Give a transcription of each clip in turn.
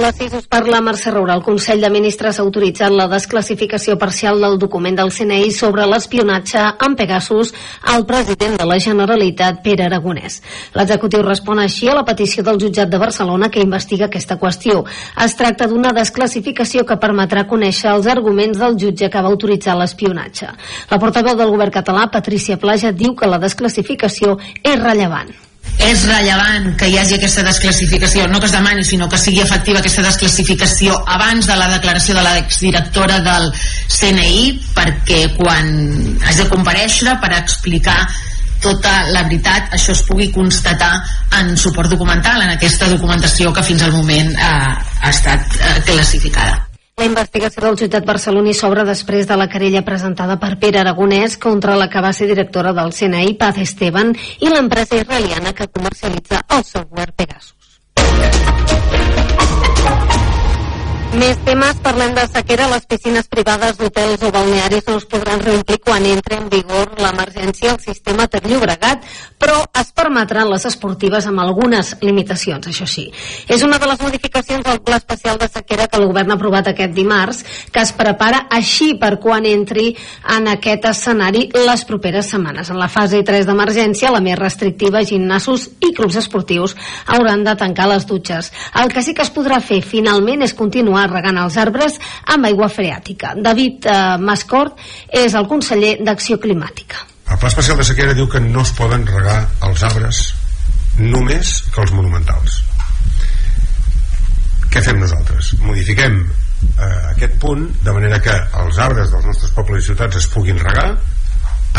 Són les 6 per la Mercè Roura. El Consell de Ministres ha autoritzat la desclassificació parcial del document del CNI sobre l'espionatge amb Pegasus al president de la Generalitat, Pere Aragonès. L'executiu respon així a la petició del jutjat de Barcelona que investiga aquesta qüestió. Es tracta d'una desclassificació que permetrà conèixer els arguments del jutge que va autoritzar l'espionatge. La portaveu del govern català, Patricia Plaja, diu que la desclassificació és rellevant és rellevant que hi hagi aquesta desclassificació, no que es demani, sinó que sigui efectiva aquesta desclassificació abans de la declaració de l'exdirectora del CNI, perquè quan has de compareixer per explicar tota la veritat això es pugui constatar en suport documental, en aquesta documentació que fins al moment eh, ha estat eh, classificada. La investigació del jutjat barceloní s'obre després de la querella presentada per Pere Aragonès contra la que va ser directora del CNI, Paz Esteban, i l'empresa israeliana que comercialitza el software Pegasus. Més temes, parlem de sequera. Les piscines privades d'hotels o balnearis no es podran reomplir quan entre en vigor l'emergència al sistema Ter Llobregat, però es permetran les esportives amb algunes limitacions, això sí. És una de les modificacions del pla especial de sequera que el govern ha aprovat aquest dimarts, que es prepara així per quan entri en aquest escenari les properes setmanes. En la fase 3 d'emergència, la més restrictiva, gimnasos i clubs esportius hauran de tancar les dutxes. El que sí que es podrà fer finalment és continuar continuar regant els arbres amb aigua freàtica. David eh, Mascort és el conseller d'Acció Climàtica. El Pla Especial de Sequera diu que no es poden regar els arbres només que els monumentals. Què fem nosaltres? Modifiquem eh, aquest punt de manera que els arbres dels nostres pobles i ciutats es puguin regar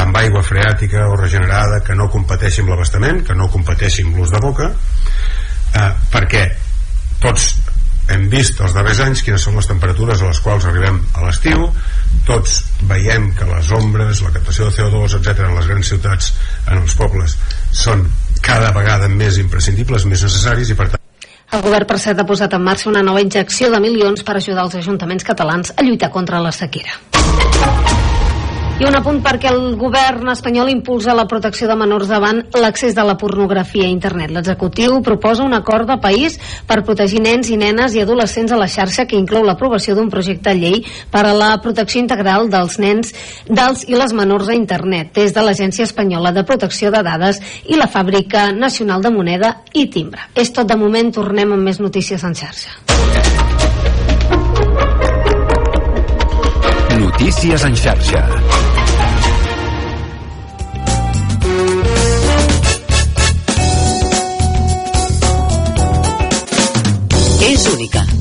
amb aigua freàtica o regenerada que no competeixi amb l'abastament, que no competeixi amb l'ús de boca eh, perquè tots hem vist els darrers anys quines són les temperatures a les quals arribem a l'estiu tots veiem que les ombres la captació de CO2, etc en les grans ciutats en els pobles són cada vegada més imprescindibles més necessaris i per tant el govern per cert ha posat en marxa una nova injecció de milions per ajudar els ajuntaments catalans a lluitar contra la sequera. I un apunt perquè el govern espanyol impulsa la protecció de menors davant l'accés de la pornografia a internet. L'executiu proposa un acord de país per protegir nens i nenes i adolescents a la xarxa que inclou l'aprovació d'un projecte de llei per a la protecció integral dels nens, dels i les menors a internet, des de l'Agència Espanyola de Protecció de Dades i la Fàbrica Nacional de Moneda i Timbre. És tot de moment, tornem amb més notícies en xarxa. Notícies en xarxa.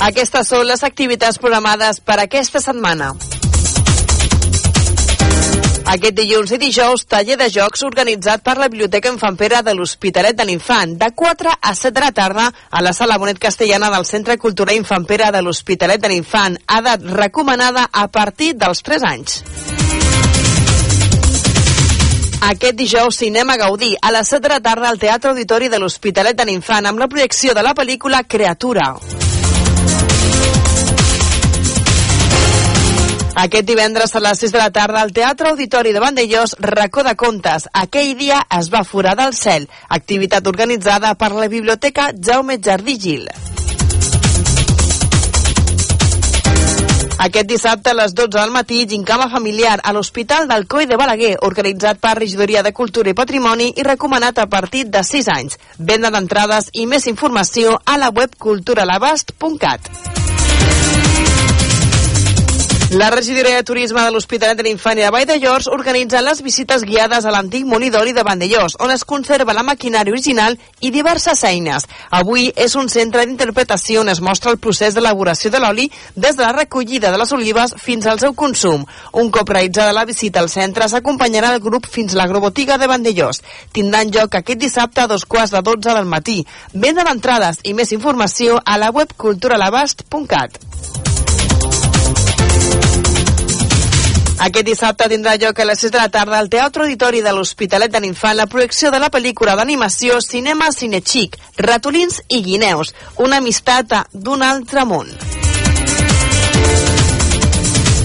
Aquestes són les activitats programades per aquesta setmana. Aquest dilluns i dijous, taller de jocs organitzat per la Biblioteca Infant Pere de l'Hospitalet de l'Infant, de 4 a 7 de la tarda a la Sala Bonet Castellana del Centre Cultural Infant Pere de l'Hospitalet de l'Infant, edat recomanada a partir dels 3 anys. Aquest dijous, Cinema Gaudí, a les 7 de la tarda al Teatre Auditori de l'Hospitalet de l'Infant, amb la projecció de la pel·lícula Creatura. Aquest divendres a les 6 de la tarda al Teatre Auditori de Vandellós, racó de contes. Aquell dia es va forar del cel, activitat organitzada per la Biblioteca Jaume Jardí Gil. Aquest dissabte a les 12 del matí, gincama familiar a l'Hospital del Coi de Balaguer, organitzat per Regidoria de Cultura i Patrimoni i recomanat a partir de 6 anys. Venda d'entrades i més informació a la web culturalabast.cat. La regidoria de turisme de l'Hospitalet de l'Infant i de Vall de Llors organitza les visites guiades a l'antic molí d'oli de Vandellós, on es conserva la maquinària original i diverses eines. Avui és un centre d'interpretació on es mostra el procés d'elaboració de l'oli des de la recollida de les olives fins al seu consum. Un cop realitzada la visita al centre s'acompanyarà el grup fins a l'agrobotiga de Vandellós. Tindran lloc aquest dissabte a dos quarts de dotze del matí. Venda d'entrades i més informació a la web culturalabast.cat. Aquest dissabte tindrà lloc a les 6 de la tarda al Teatre Auditori de l'Hospitalet de l'Infant la projecció de la pel·lícula d'animació Cinema Cinechic, Ratolins i Guineus, una amistat d'un altre món.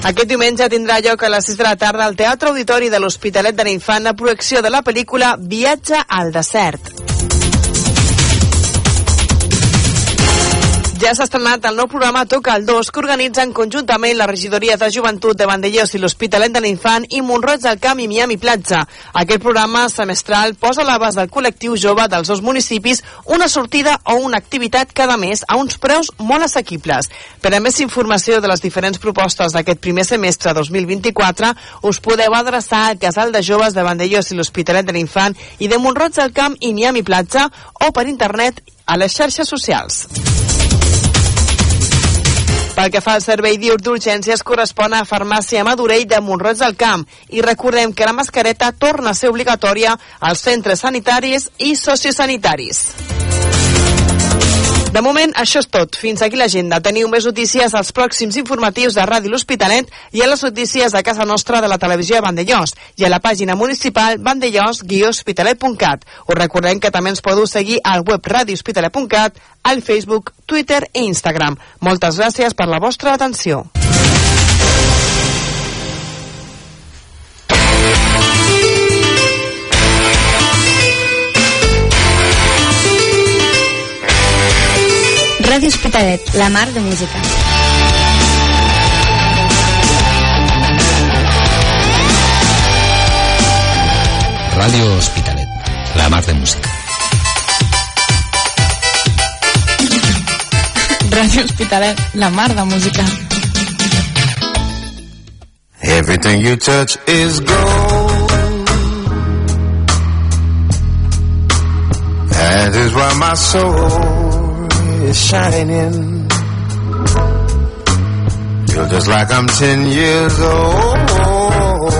Aquest diumenge tindrà lloc a les 6 de la tarda al Teatre Auditori de l'Hospitalet de l'Infant la projecció de la pel·lícula Viatge al desert. Ja s'ha estrenat el nou programa Toca el 2 que organitzen conjuntament la regidoria de joventut de Vandellós i l'Hospitalet de l'Infant i Montroig del Camp i Miami Platja. Aquest programa semestral posa a l'abast del col·lectiu jove dels dos municipis una sortida o una activitat cada mes a uns preus molt assequibles. Per a més informació de les diferents propostes d'aquest primer semestre 2024 us podeu adreçar al Casal de Joves de Vandellós i l'Hospitalet de l'Infant i de Montroig del Camp i Miami Platja o per internet a les xarxes socials. Pel que fa al servei diur d'urgències correspon a Farmàcia Madurell de Montroig del Camp i recordem que la mascareta torna a ser obligatòria als centres sanitaris i sociosanitaris. De moment, això és tot. Fins aquí l'agenda. Teniu més notícies als pròxims informatius de Ràdio L'Hospitalet i a les notícies de casa nostra de la televisió de Vandellós i a la pàgina municipal vandellós-hospitalet.cat. Us recordem que també ens podeu seguir al web radiohospitalet.cat, al Facebook, Twitter i Instagram. Moltes gràcies per la vostra atenció. Ràdio Hospitalet, la mar de música. Ràdio Hospitalet, la mar de música. Ràdio Hospitalet, la mar de música. Everything you touch is gold. That is why my soul is shining. Feel just like I'm ten years old.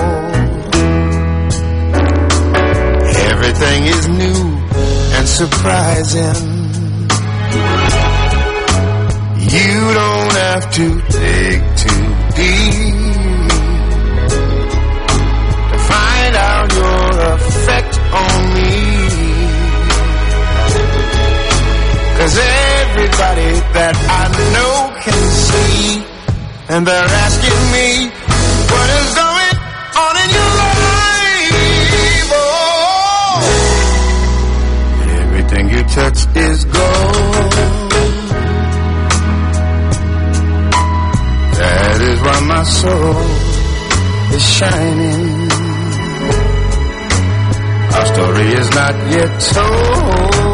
Everything is new and surprising. You don't have to dig too deep to find out your effect on me. Cause everybody that I know can see, and they're asking me, what is going on in your life? Oh, everything you touch is gold. That is why my soul is shining. Our story is not yet told.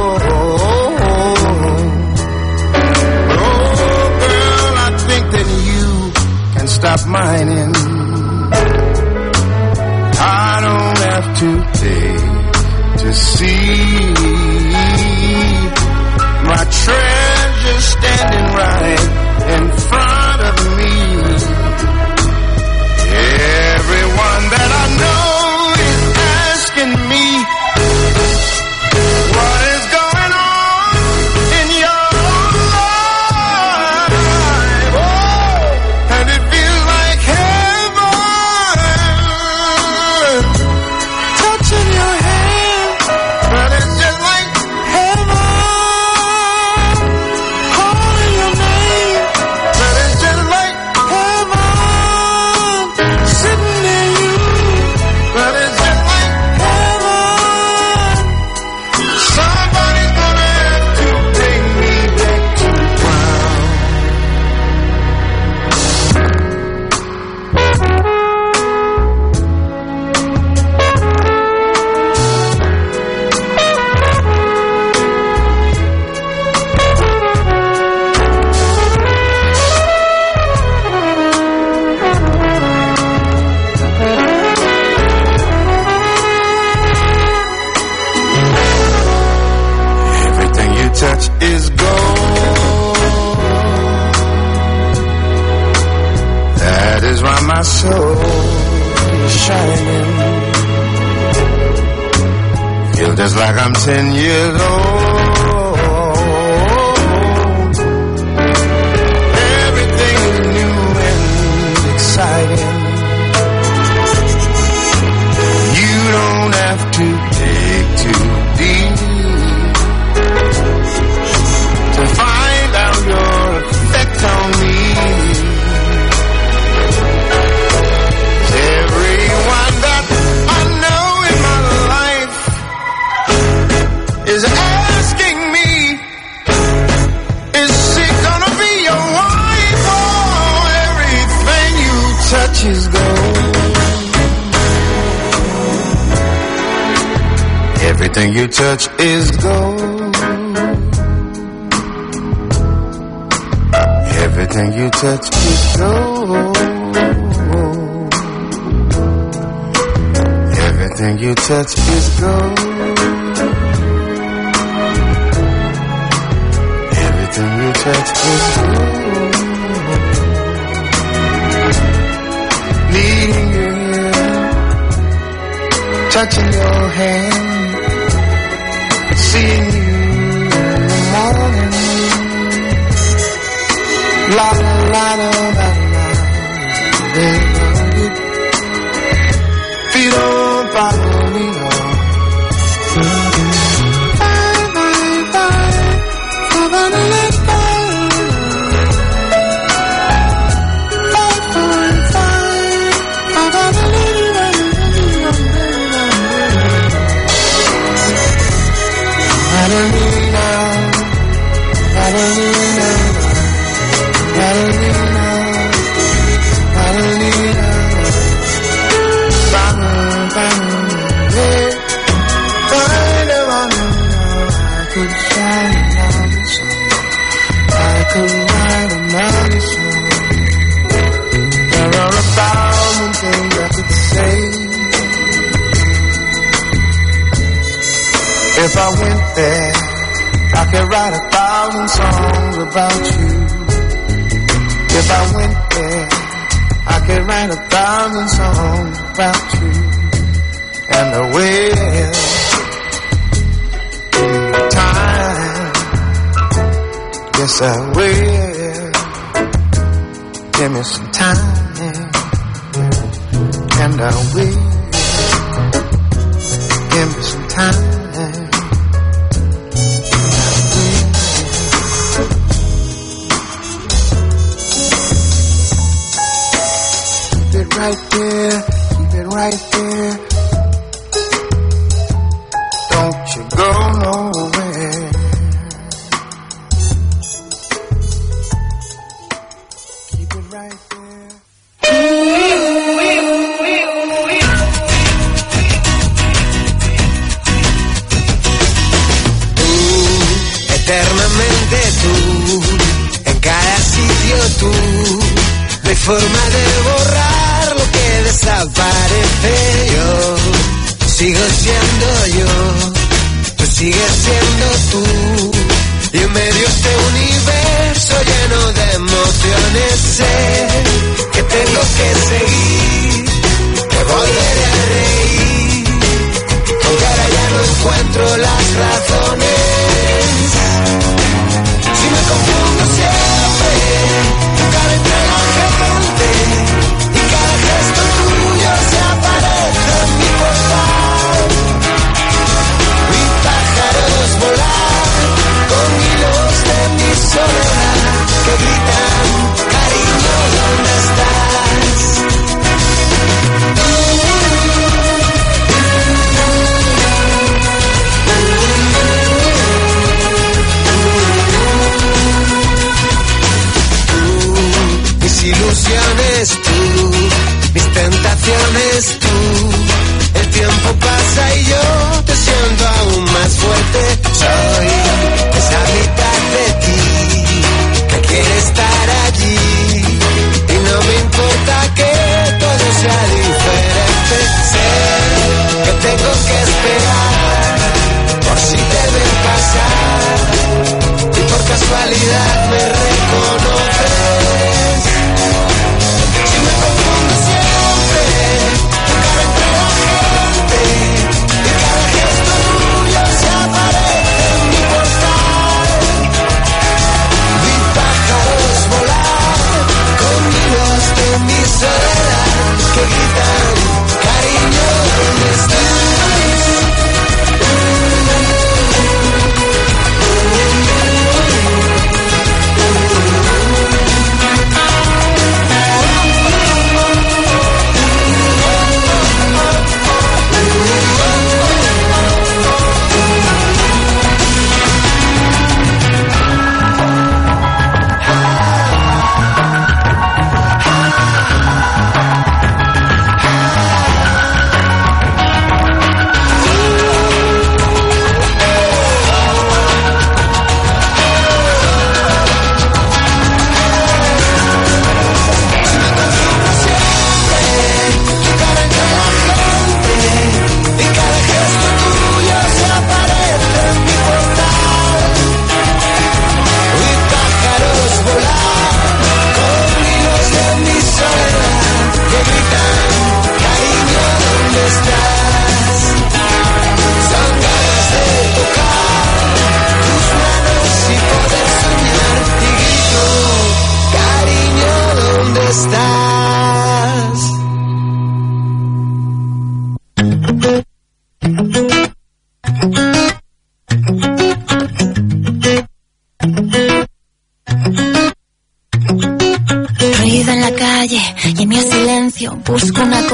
Stop mining. I don't have to pay to see my treasure standing Everything you touch is gold. Everything you touch is gold. Everything you touch is gold. Everything you touch is gold. Leading you, touching your hand see in the morning. La la la. la. about you. If I went there, I could write a thousand songs about you and the way time. Yes, I will. Give me some time, and I will. Give me some time. right there, keep it right there.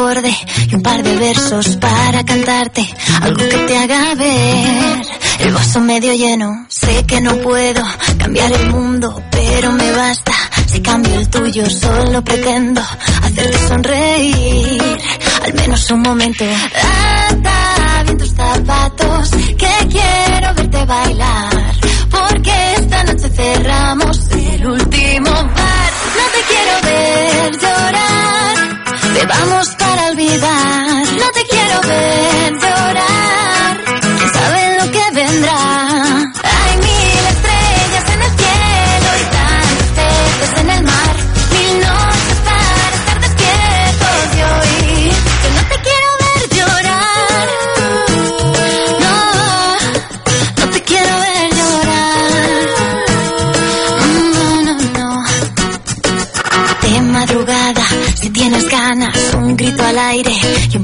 y un par de versos para cantarte algo que te haga ver el vaso medio lleno. Sé que no puedo cambiar el mundo, pero me basta. Si cambio el tuyo, solo pretendo hacerte sonreír, al menos un momento. Anda bien tus zapatos, que quiero verte bailar, porque esta noche cerramos el último bar. No te quiero ver llorar, te vamos 吧。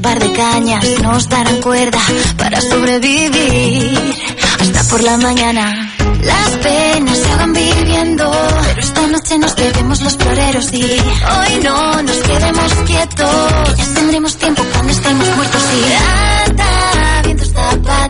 un par de cañas nos darán cuerda para sobrevivir hasta por la mañana. Las penas se van viviendo, pero esta noche nos quedemos los floreros y hoy no nos quedemos quietos. Ya tendremos tiempo cuando estemos muertos y anda, viendo zapatos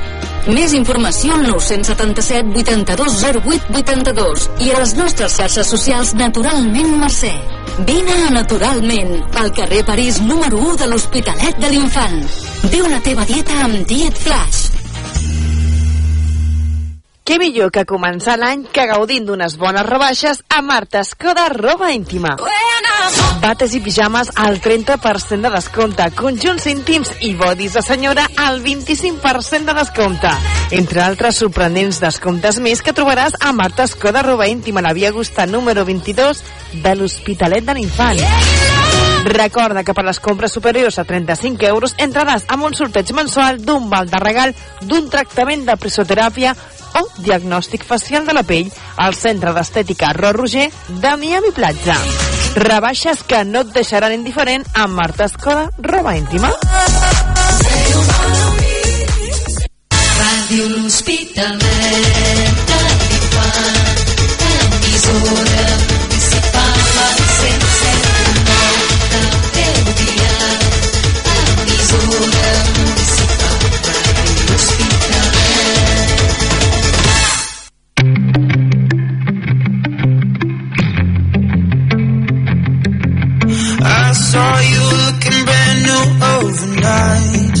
Més informació al 977 82 08 82 i a les nostres xarxes socials Naturalment Mercè. Vine a Naturalment, al carrer París número 1 de l'Hospitalet de l'Infant. Viu la teva dieta amb Diet Flash. Què millor que començar l'any que gaudint d'unes bones rebaixes a Marta Escoda Roba Íntima. Bates i pijames al 30% de descompte, conjunts íntims i bodis de senyora al 25% de descompte. Entre altres sorprenents descomptes més que trobaràs a Marta Escoda Roba Íntima, la via Gusta número 22 de l'Hospitalet de l'Infant. Recorda que per les compres superiors a 35 euros entraràs amb un sorteig mensual d'un val de regal d'un tractament de presoteràpia o diagnòstic facial de la pell al Centre d'Estètica Ro Roger de Miami Platja. Rebaixes que no et deixaran indiferent amb Marta Escoda, roba íntima. Ràdio L'Hospitalet de l'Infant, emissora overnight.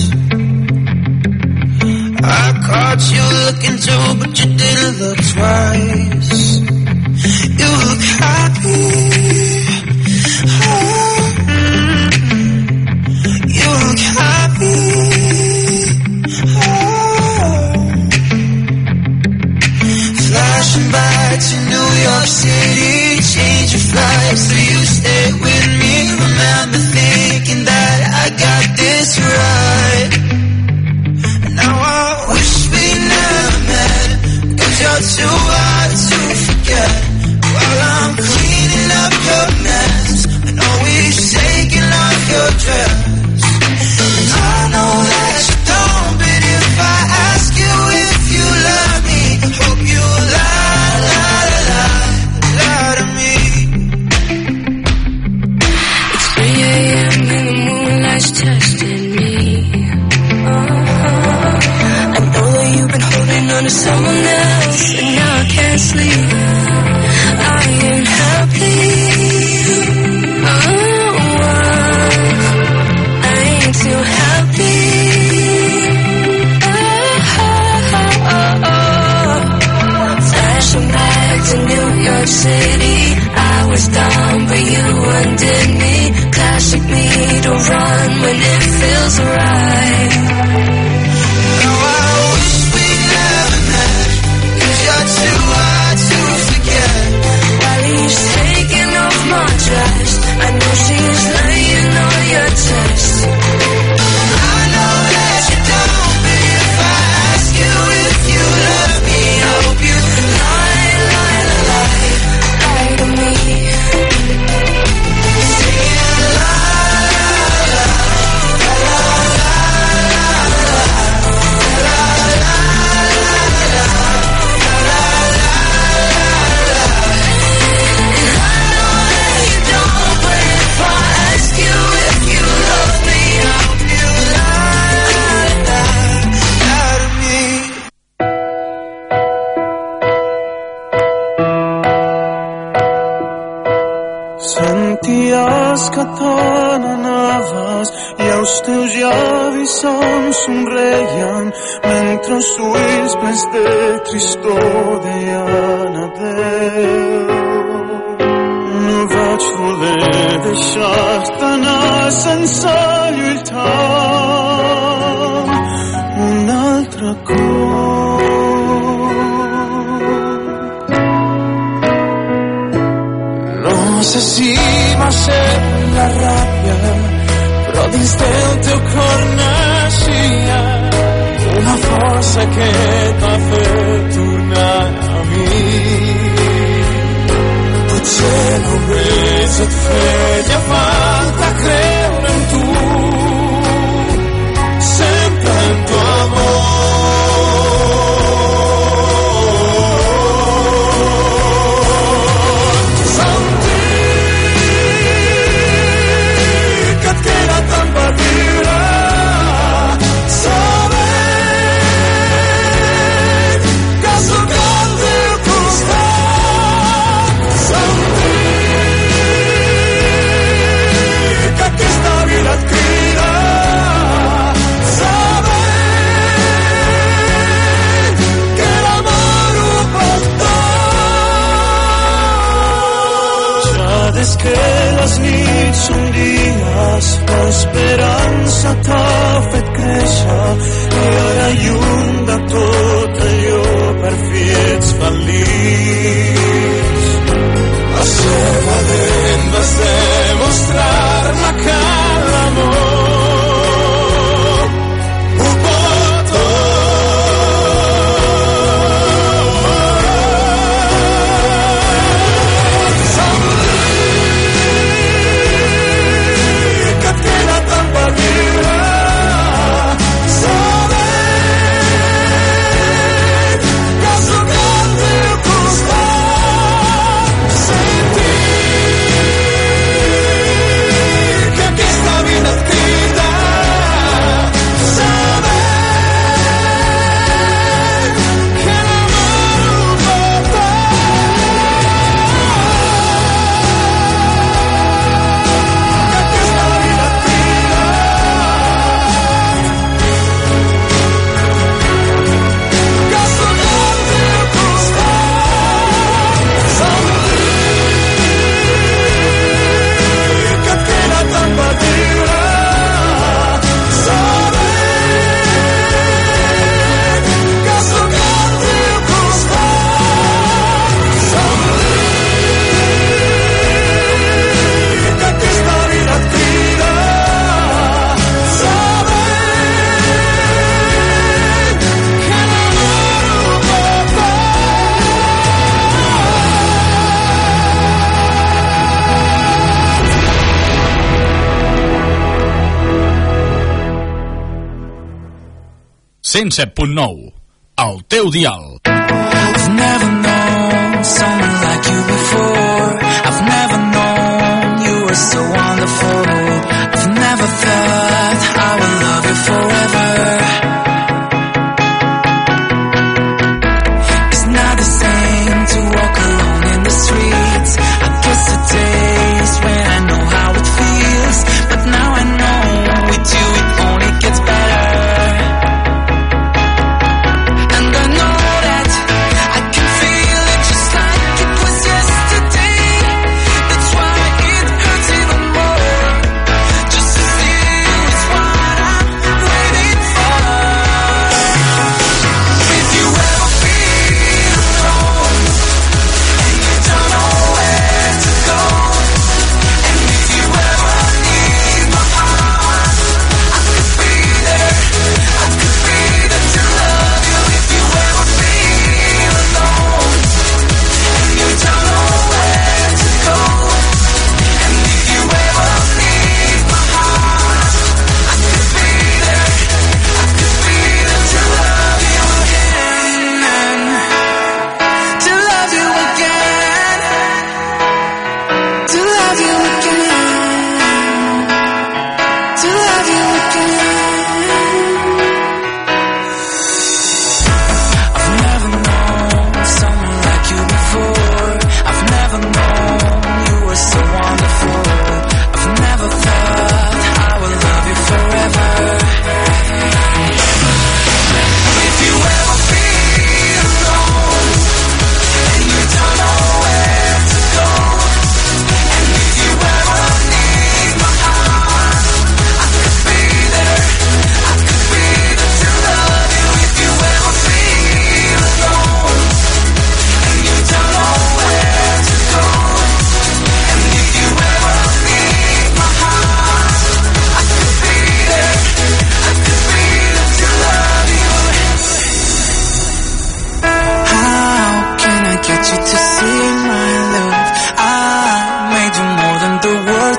I caught you looking too, but you didn't look twice. You look happy. Oh. You look happy. Oh. Flashing back to New York City, change your flights so you stay with me. Remember thinking that got this right. Now I wish we never met, cause you're too hard avisant somreien mentre els ulls plens de tristor deien adeu. No vaig voler deixar-te anar sense lluitar un altre cor. No sé si va ser la ràbia dins del teu cor naixia una força que t'ha fet tornar a mi. Potser només et feia falta creure que les nits són dies l'esperança t'ha fet créixer i ara lluny de tot allò per fi ets feliç. La seva dent vas demostrar-me que 107.9, el teu dial.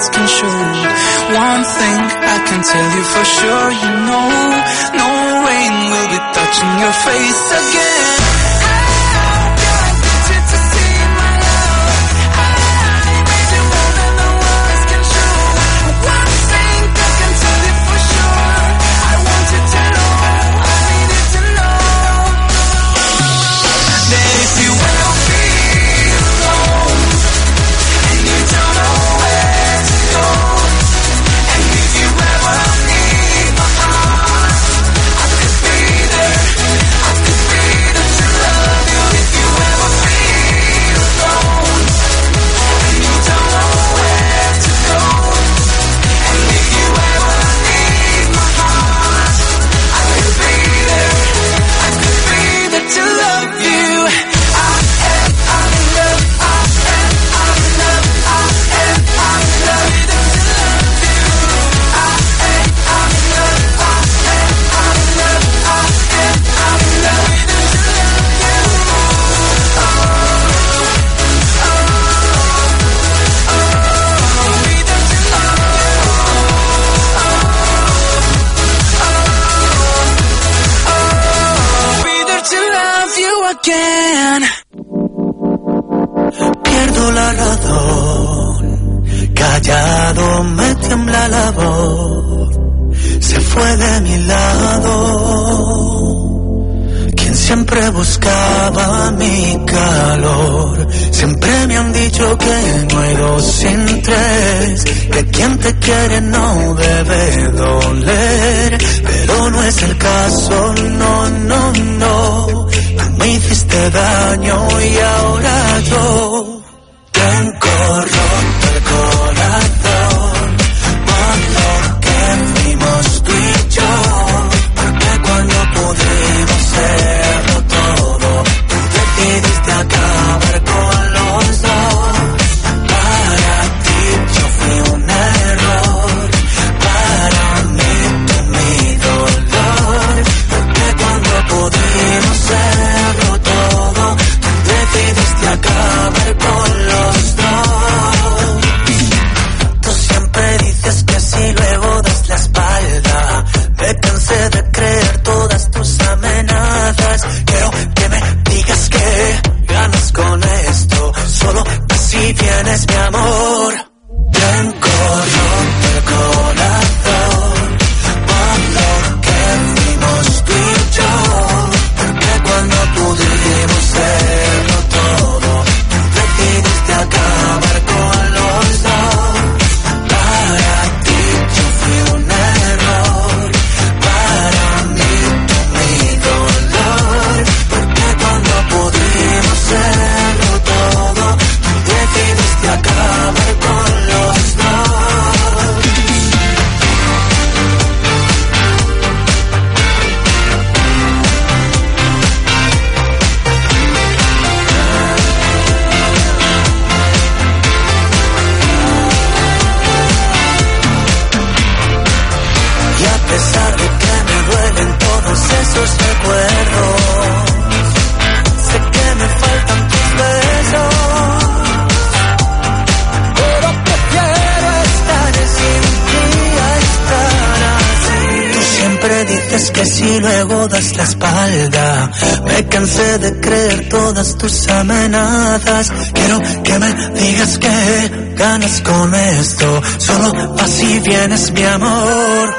that's consumed. One thing I can tell you for sure, you know, no rain will be touching your face again. siempre buscaba mi calor. Siempre me han dicho que no hay dos sin tres, que quien te quiere no debe doler. Pero no es el caso, no, no, no. Tú me hiciste daño y ahora yo dices que si luego das la espalda. Me cansé de creer todas tus amenazas. Quiero que me digas que ganas con esto. Solo así vienes, mi amor.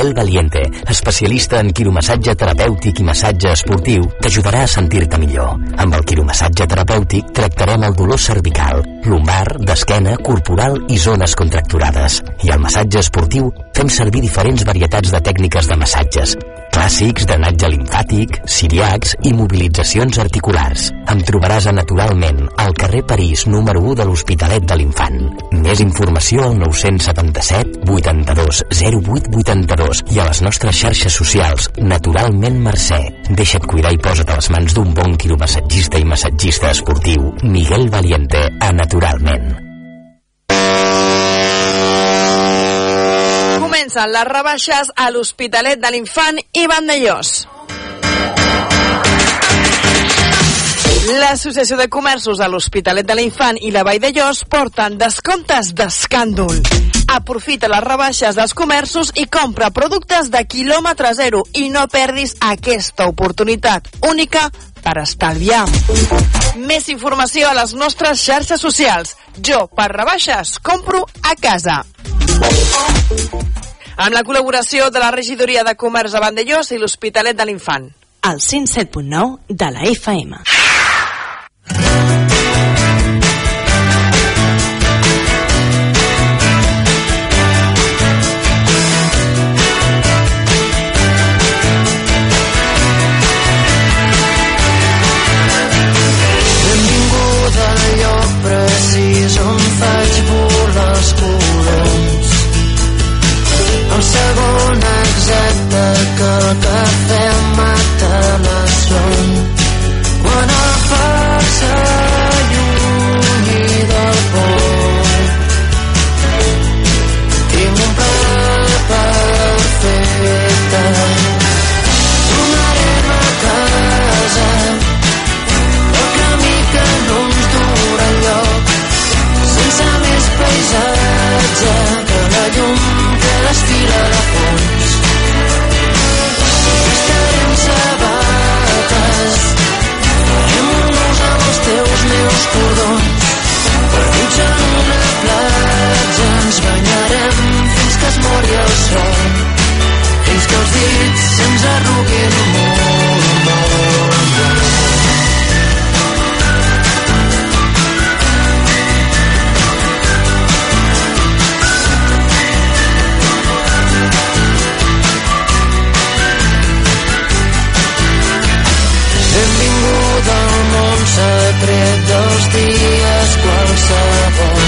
Miguel Valiente, especialista en quiromassatge terapèutic i massatge esportiu, t'ajudarà a sentir-te millor. Amb el quiromassatge terapèutic tractarem el dolor cervical, lumbar, d'esquena, corporal i zones contracturades. I al massatge esportiu fem servir diferents varietats de tècniques de massatges, clàssics drenatge linfàtic, siriacs i mobilitzacions articulars. Em trobaràs a Naturalment, al carrer París, número 1 de l'Hospitalet de l'Infant. Més informació al 977 82 08 82 i a les nostres xarxes socials Naturalment Mercè. Deixa't cuidar i posa't a les mans d'un bon quiromassatgista i massatgista esportiu. Miguel Valiente, a Naturalment. Comencen les rebaixes a l'Hospitalet de l'Infant i Vandellós. L'Associació de Comerços de l'Hospitalet de l'Infant i la Vall de Llos porten descomptes d'escàndol. Aprofita les rebaixes dels comerços i compra productes de quilòmetre zero i no perdis aquesta oportunitat única per estalviar. Més informació a les nostres xarxes socials. Jo, per rebaixes, compro a casa. Amb la col·laboració de la Regidoria de Comerç de Vandellós i l'Hospitalet de l'Infant. El 107.9 de la FM. Precís on faig volar els coloms. El segon exacte que el cafè mata la son. Quan el far meus cordons perduts en una platja ens banyarem fins que es mori el sol. Fins que els dits se'ns arruguin molt, molt, molt Benvinguda al món secret dels dies qualsevol.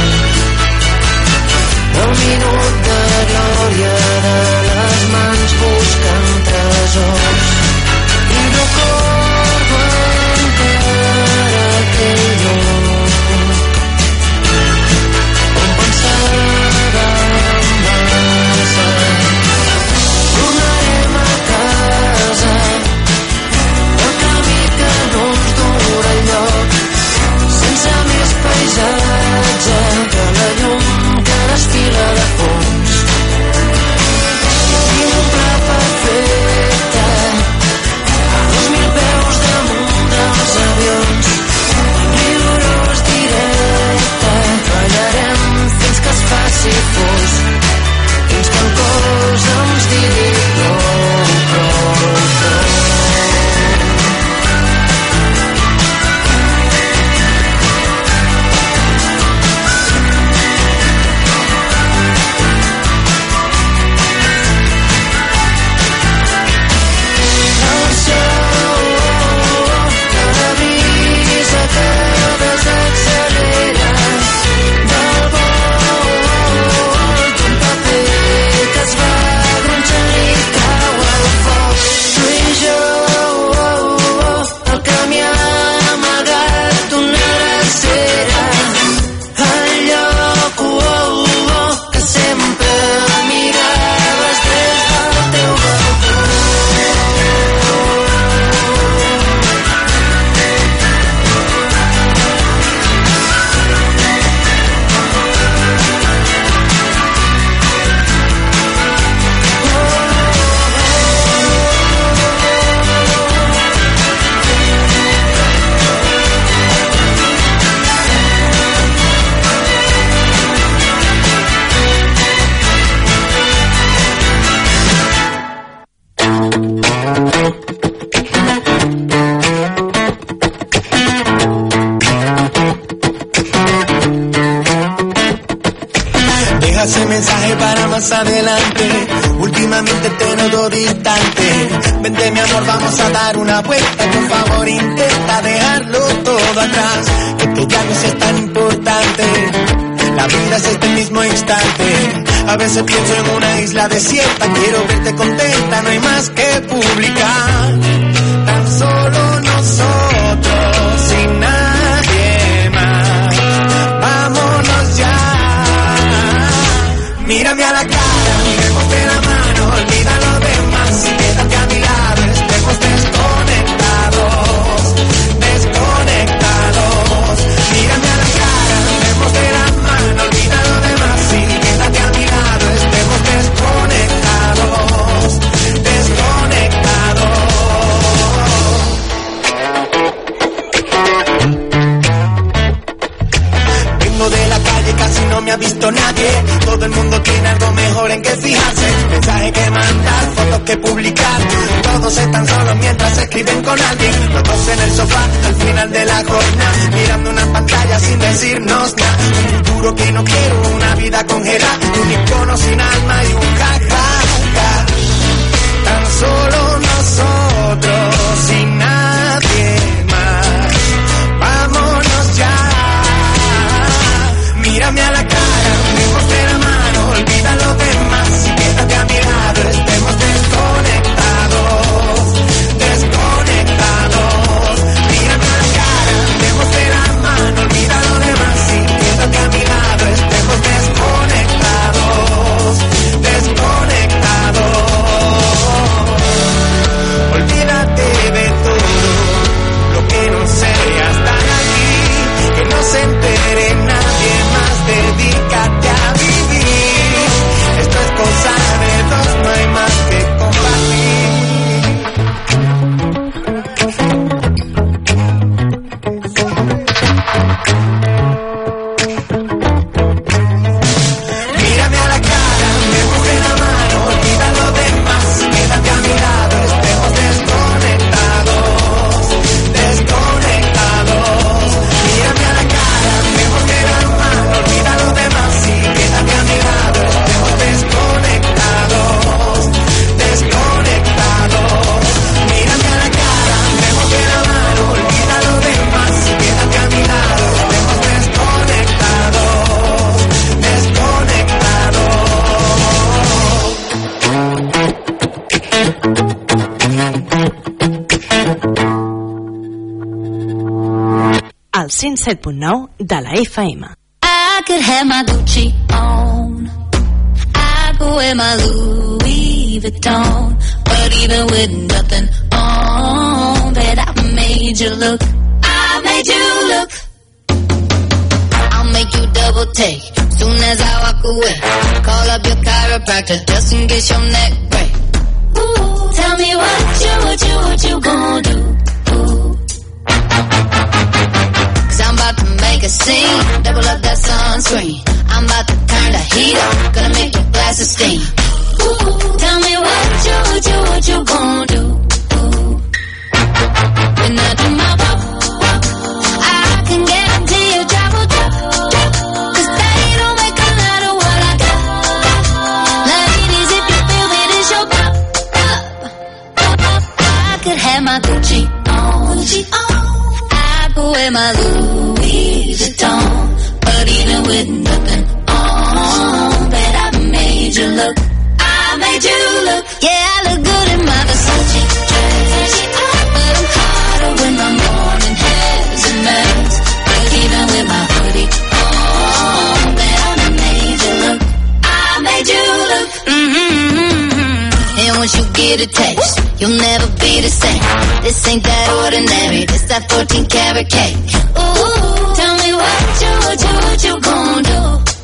El minut de glòria de les mans buscant tresors. I recordo 107.9 de la FM. I could have my Gucci on. I could wear my Louis Vuitton. But even with nothing on, that I made you look. I made you look. I'll make you double take. Soon as I walk away. Call up your chiropractor just in case your neck break. Ooh, tell me what you, what you, what you gonna do. Make a scene. Double up that sunscreen. I'm about to turn the heat up. Gonna make your glasses steam. Ooh, tell me what you, what you, what you gonna do. Ooh. When I do my walk, I can guarantee you travel drop, drop. Cause they don't make a lot of what I got. Ladies, if you feel me, this your pop, pop, pop. I could have my Gucci on. Gucci on. I could wear my Louis with nothing on, bet I made you look. I made you look. Yeah, I look good in my Versace dress. But I'm hotter when my morning hair's a mess. But even with my hoodie on, bet I made you look. I made you look. Mm-hmm. And once you get a taste, you'll never be the same. This ain't that ordinary. This that 14 karat cake. Ooh, what you, what you, what you gonna do.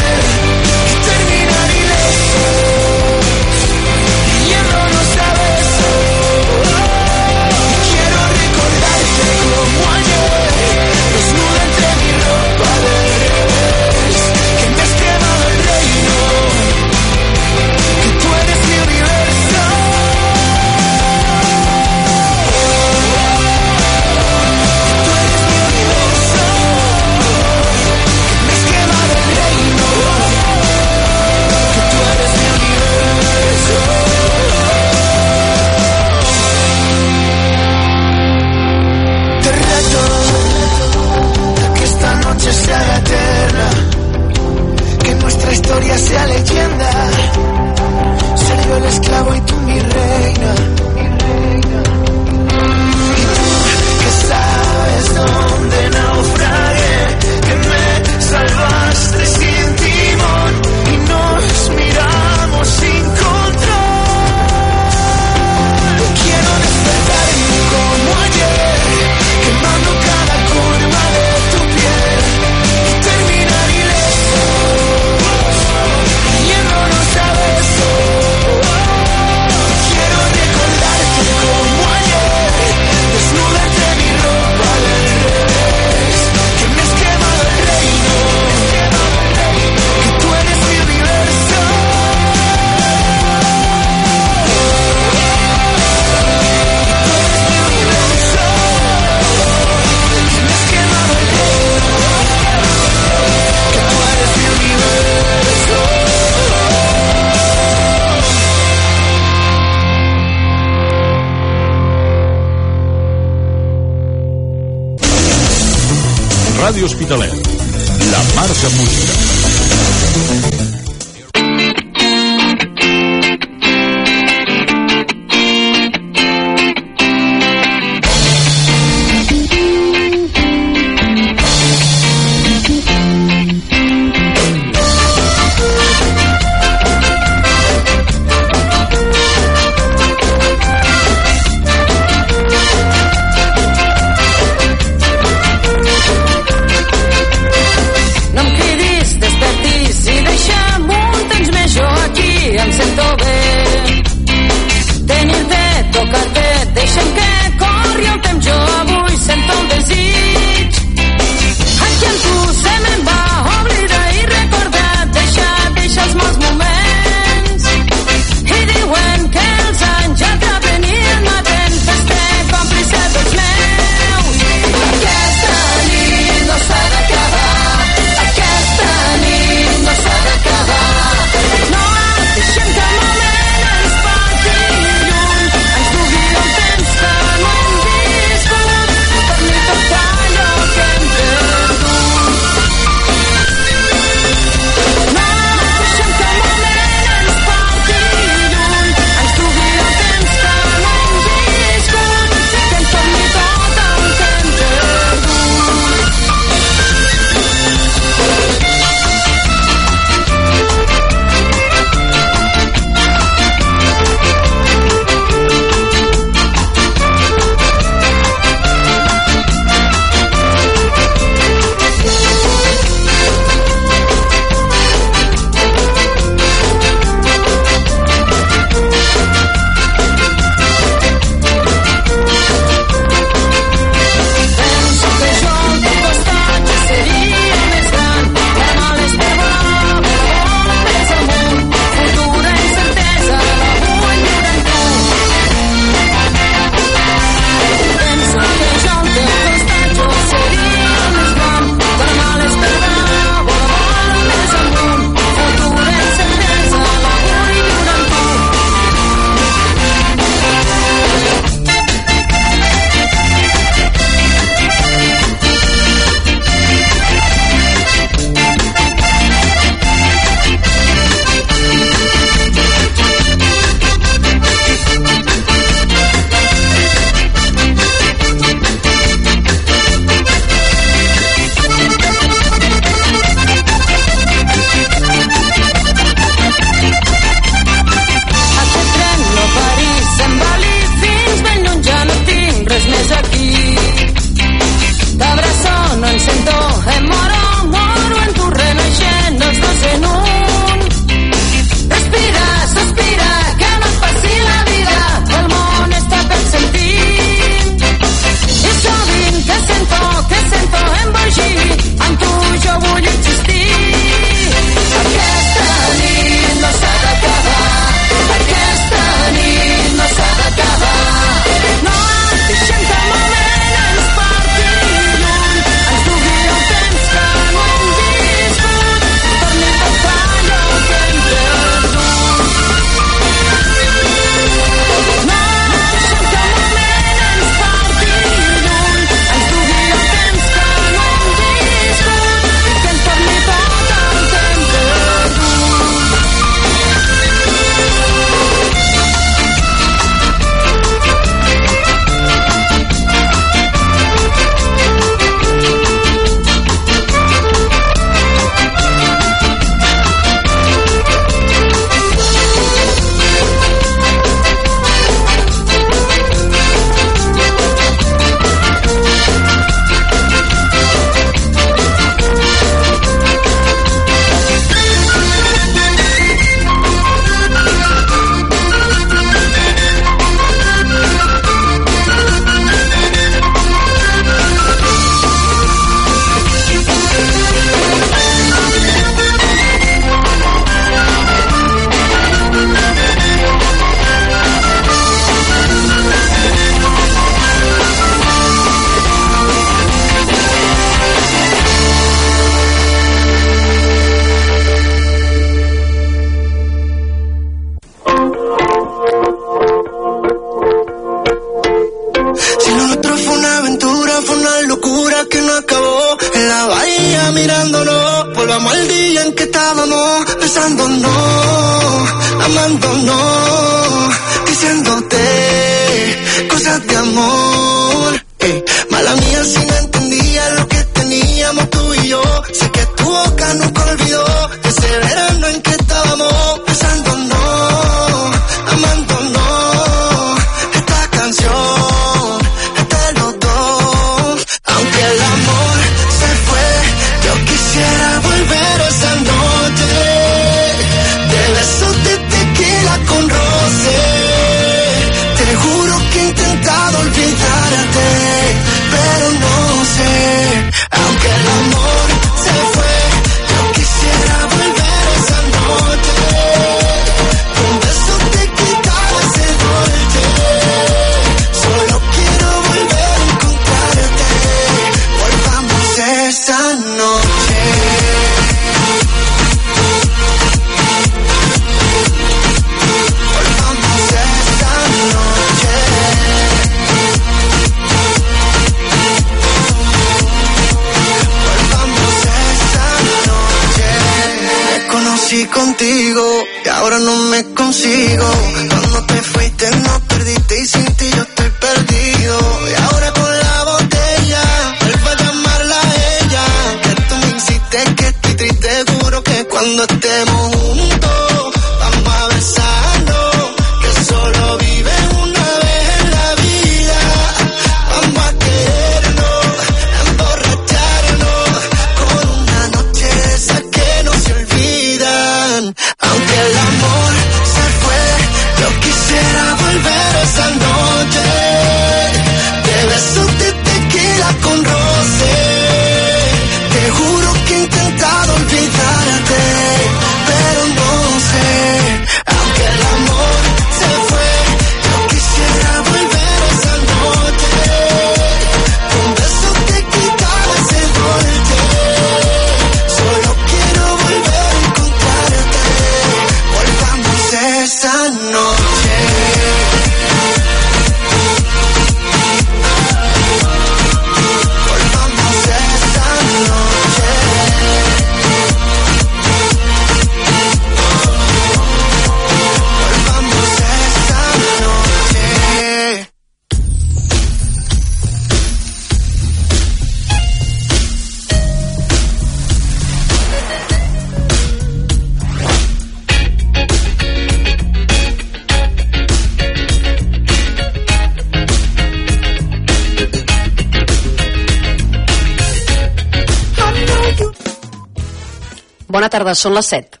tarda, són les 7.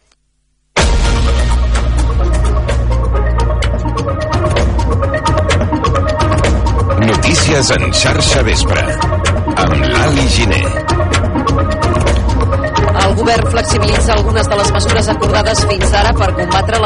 Notícies en xarxa vespre amb l'Ali Giné. El govern flexibilitza algunes de les mesures acordades fins ara per combatre